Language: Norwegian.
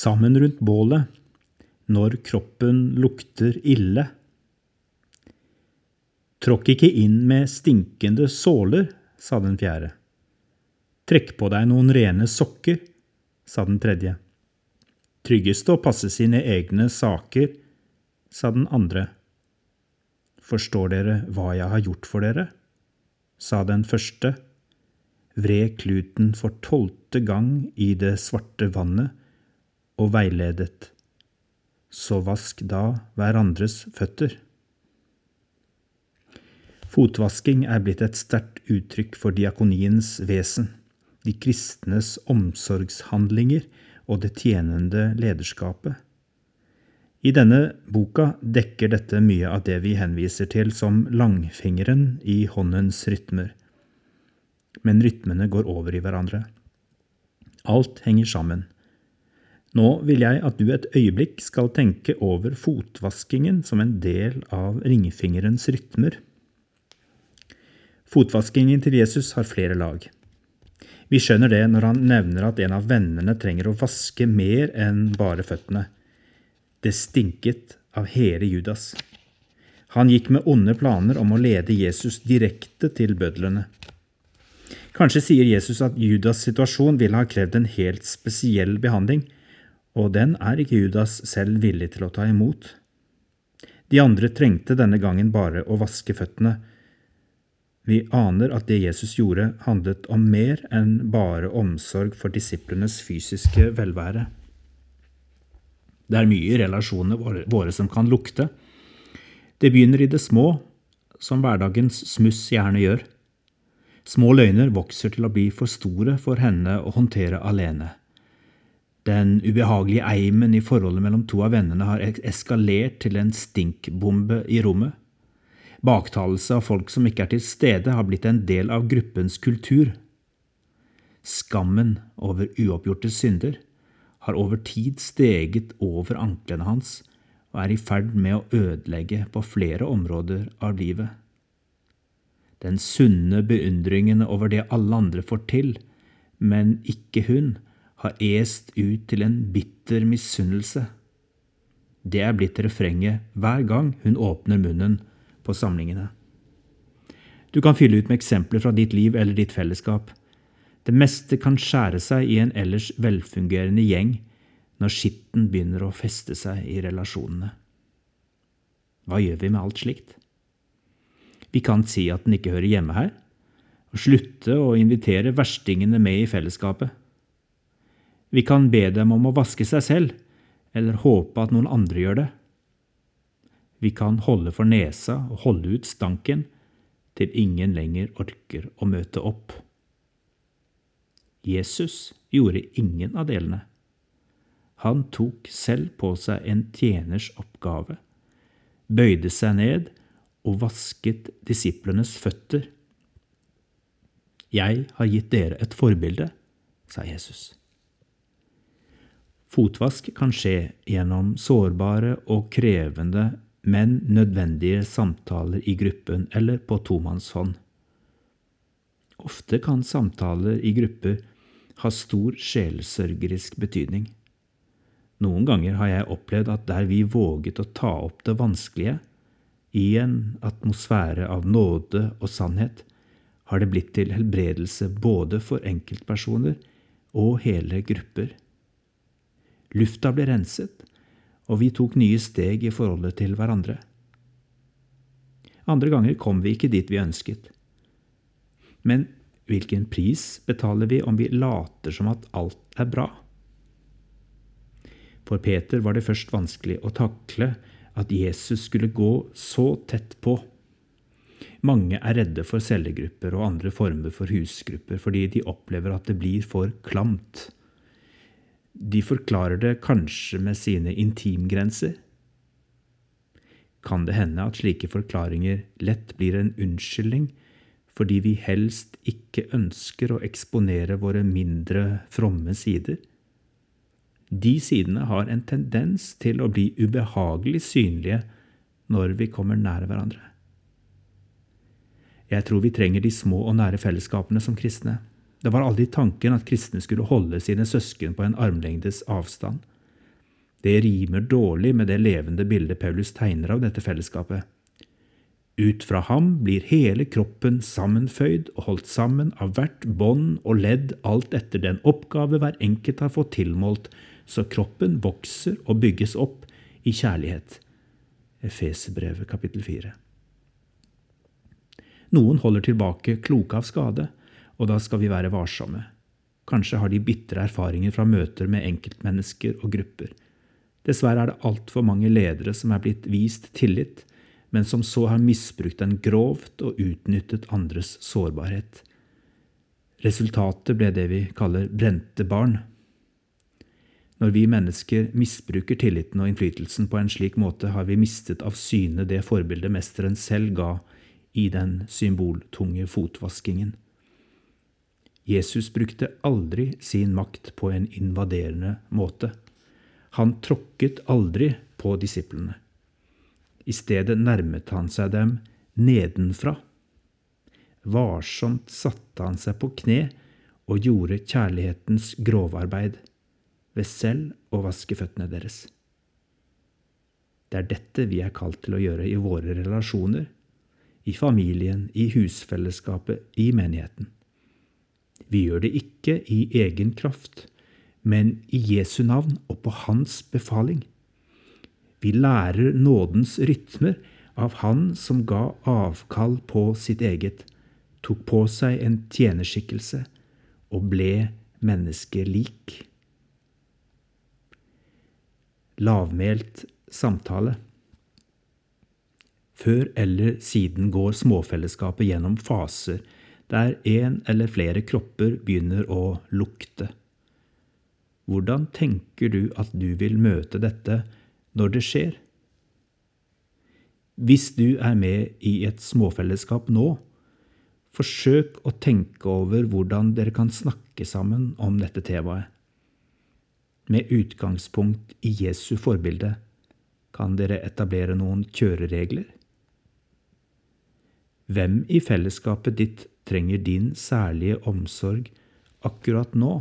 sammen rundt bålet når kroppen lukter ille. Tråkk ikke inn med stinkende såler, sa den fjerde. Trekk på deg noen rene sokker, sa den tredje. Tryggest å passe sine egne saker, sa den andre. Forstår dere hva jeg har gjort for dere? sa den første. Vred kluten for tolvte gang i det svarte vannet og veiledet. Så vask da hverandres føtter. Fotvasking er blitt et sterkt uttrykk for diakoniens vesen, de kristnes omsorgshandlinger og det tjenende lederskapet. I denne boka dekker dette mye av det vi henviser til som langfingeren i håndens rytmer. Men rytmene går over i hverandre. Alt henger sammen. Nå vil jeg at du et øyeblikk skal tenke over fotvaskingen som en del av ringfingerens rytmer. Fotvaskingen til Jesus har flere lag. Vi skjønner det når han nevner at en av vennene trenger å vaske mer enn bare føttene. Det stinket av hele Judas. Han gikk med onde planer om å lede Jesus direkte til bødlene. Kanskje sier Jesus at Judas' situasjon ville ha krevd en helt spesiell behandling, og den er ikke Judas selv villig til å ta imot. De andre trengte denne gangen bare å vaske føttene. Vi aner at det Jesus gjorde, handlet om mer enn bare omsorg for disiplenes fysiske velvære. Det er mye i relasjonene våre, som kan lukte. Det begynner i det små, som hverdagens smuss gjerne gjør. Små løgner vokser til å bli for store for henne å håndtere alene. Den ubehagelige eimen i forholdet mellom to av vennene har eskalert til en stinkbombe i rommet. Baktalelse av folk som ikke er til stede, har blitt en del av gruppens kultur. Skammen over uoppgjorte synder har over tid steget over anklene hans og er i ferd med å ødelegge på flere områder av livet. Den sunne beundringen over det alle andre får til, men ikke hun, har est ut til en bitter misunnelse. Det er blitt refrenget hver gang hun åpner munnen på samlingene. Du kan fylle ut med eksempler fra ditt liv eller ditt fellesskap. Det meste kan skjære seg i en ellers velfungerende gjeng når skitten begynner å feste seg i relasjonene. Hva gjør vi med alt slikt? Vi kan si at den ikke hører hjemme her, og slutte å invitere verstingene med i fellesskapet. Vi kan be dem om å vaske seg selv, eller håpe at noen andre gjør det. Vi kan holde for nesa og holde ut stanken til ingen lenger orker å møte opp. Jesus gjorde ingen av delene. Han tok selv på seg en tjeners oppgave, bøyde seg ned og vasket disiplenes føtter. Jeg har gitt dere et forbilde, sa Jesus. Fotvask kan skje gjennom sårbare og krevende, men nødvendige samtaler i gruppen eller på tomannshånd. Ofte kan samtaler i grupper ha stor sjelsørgerisk betydning. Noen ganger har jeg opplevd at der vi våget å ta opp det vanskelige, i en atmosfære av nåde og sannhet, har det blitt til helbredelse både for enkeltpersoner og hele grupper. Lufta ble renset, og vi tok nye steg i forholdet til hverandre. Andre ganger kom vi ikke dit vi ønsket. Men Hvilken pris betaler vi om vi later som at alt er bra? For Peter var det først vanskelig å takle at Jesus skulle gå så tett på. Mange er redde for cellegrupper og andre former for husgrupper fordi de opplever at det blir for klamt. De forklarer det kanskje med sine intimgrenser. Kan det hende at slike forklaringer lett blir en unnskyldning fordi vi helst ikke ønsker å eksponere våre mindre fromme sider. De sidene har en tendens til å bli ubehagelig synlige når vi kommer nær hverandre. Jeg tror vi trenger de små og nære fellesskapene som kristne. Det var aldri tanken at kristne skulle holde sine søsken på en armlengdes avstand. Det rimer dårlig med det levende bildet Paulus tegner av dette fellesskapet. Ut fra ham blir hele kroppen sammenføyd og holdt sammen av hvert bånd og ledd alt etter den oppgave hver enkelt har fått tilmålt, så kroppen vokser og bygges opp i kjærlighet. Efeserbrevet kapittel 4. Noen holder tilbake kloke av skade, og da skal vi være varsomme. Kanskje har de bitre erfaringer fra møter med enkeltmennesker og grupper. Dessverre er det altfor mange ledere som er blitt vist tillit, men som så har misbrukt den grovt og utnyttet andres sårbarhet. Resultatet ble det vi kaller brente barn. Når vi mennesker misbruker tilliten og innflytelsen på en slik måte, har vi mistet av syne det forbildet mesteren selv ga i den symboltunge fotvaskingen. Jesus brukte aldri sin makt på en invaderende måte. Han tråkket aldri på disiplene. I stedet nærmet han seg dem nedenfra. Varsomt satte han seg på kne og gjorde kjærlighetens grovarbeid ved selv å vaske føttene deres. Det er dette vi er kalt til å gjøre i våre relasjoner, i familien, i husfellesskapet, i menigheten. Vi gjør det ikke i egen kraft, men i Jesu navn og på Hans befaling. Vi lærer nådens rytmer av Han som ga avkall på sitt eget, tok på seg en tjenerskikkelse og ble menneskelik. Lavmælt samtale. Før eller siden går småfellesskapet gjennom faser der en eller flere kropper begynner å lukte. Hvordan tenker du at du vil møte dette når det skjer. Hvis du er med i et småfellesskap nå, forsøk å tenke over hvordan dere kan snakke sammen om dette temaet. Med utgangspunkt i Jesu forbilde kan dere etablere noen kjøreregler. Hvem i fellesskapet ditt trenger din særlige omsorg akkurat nå?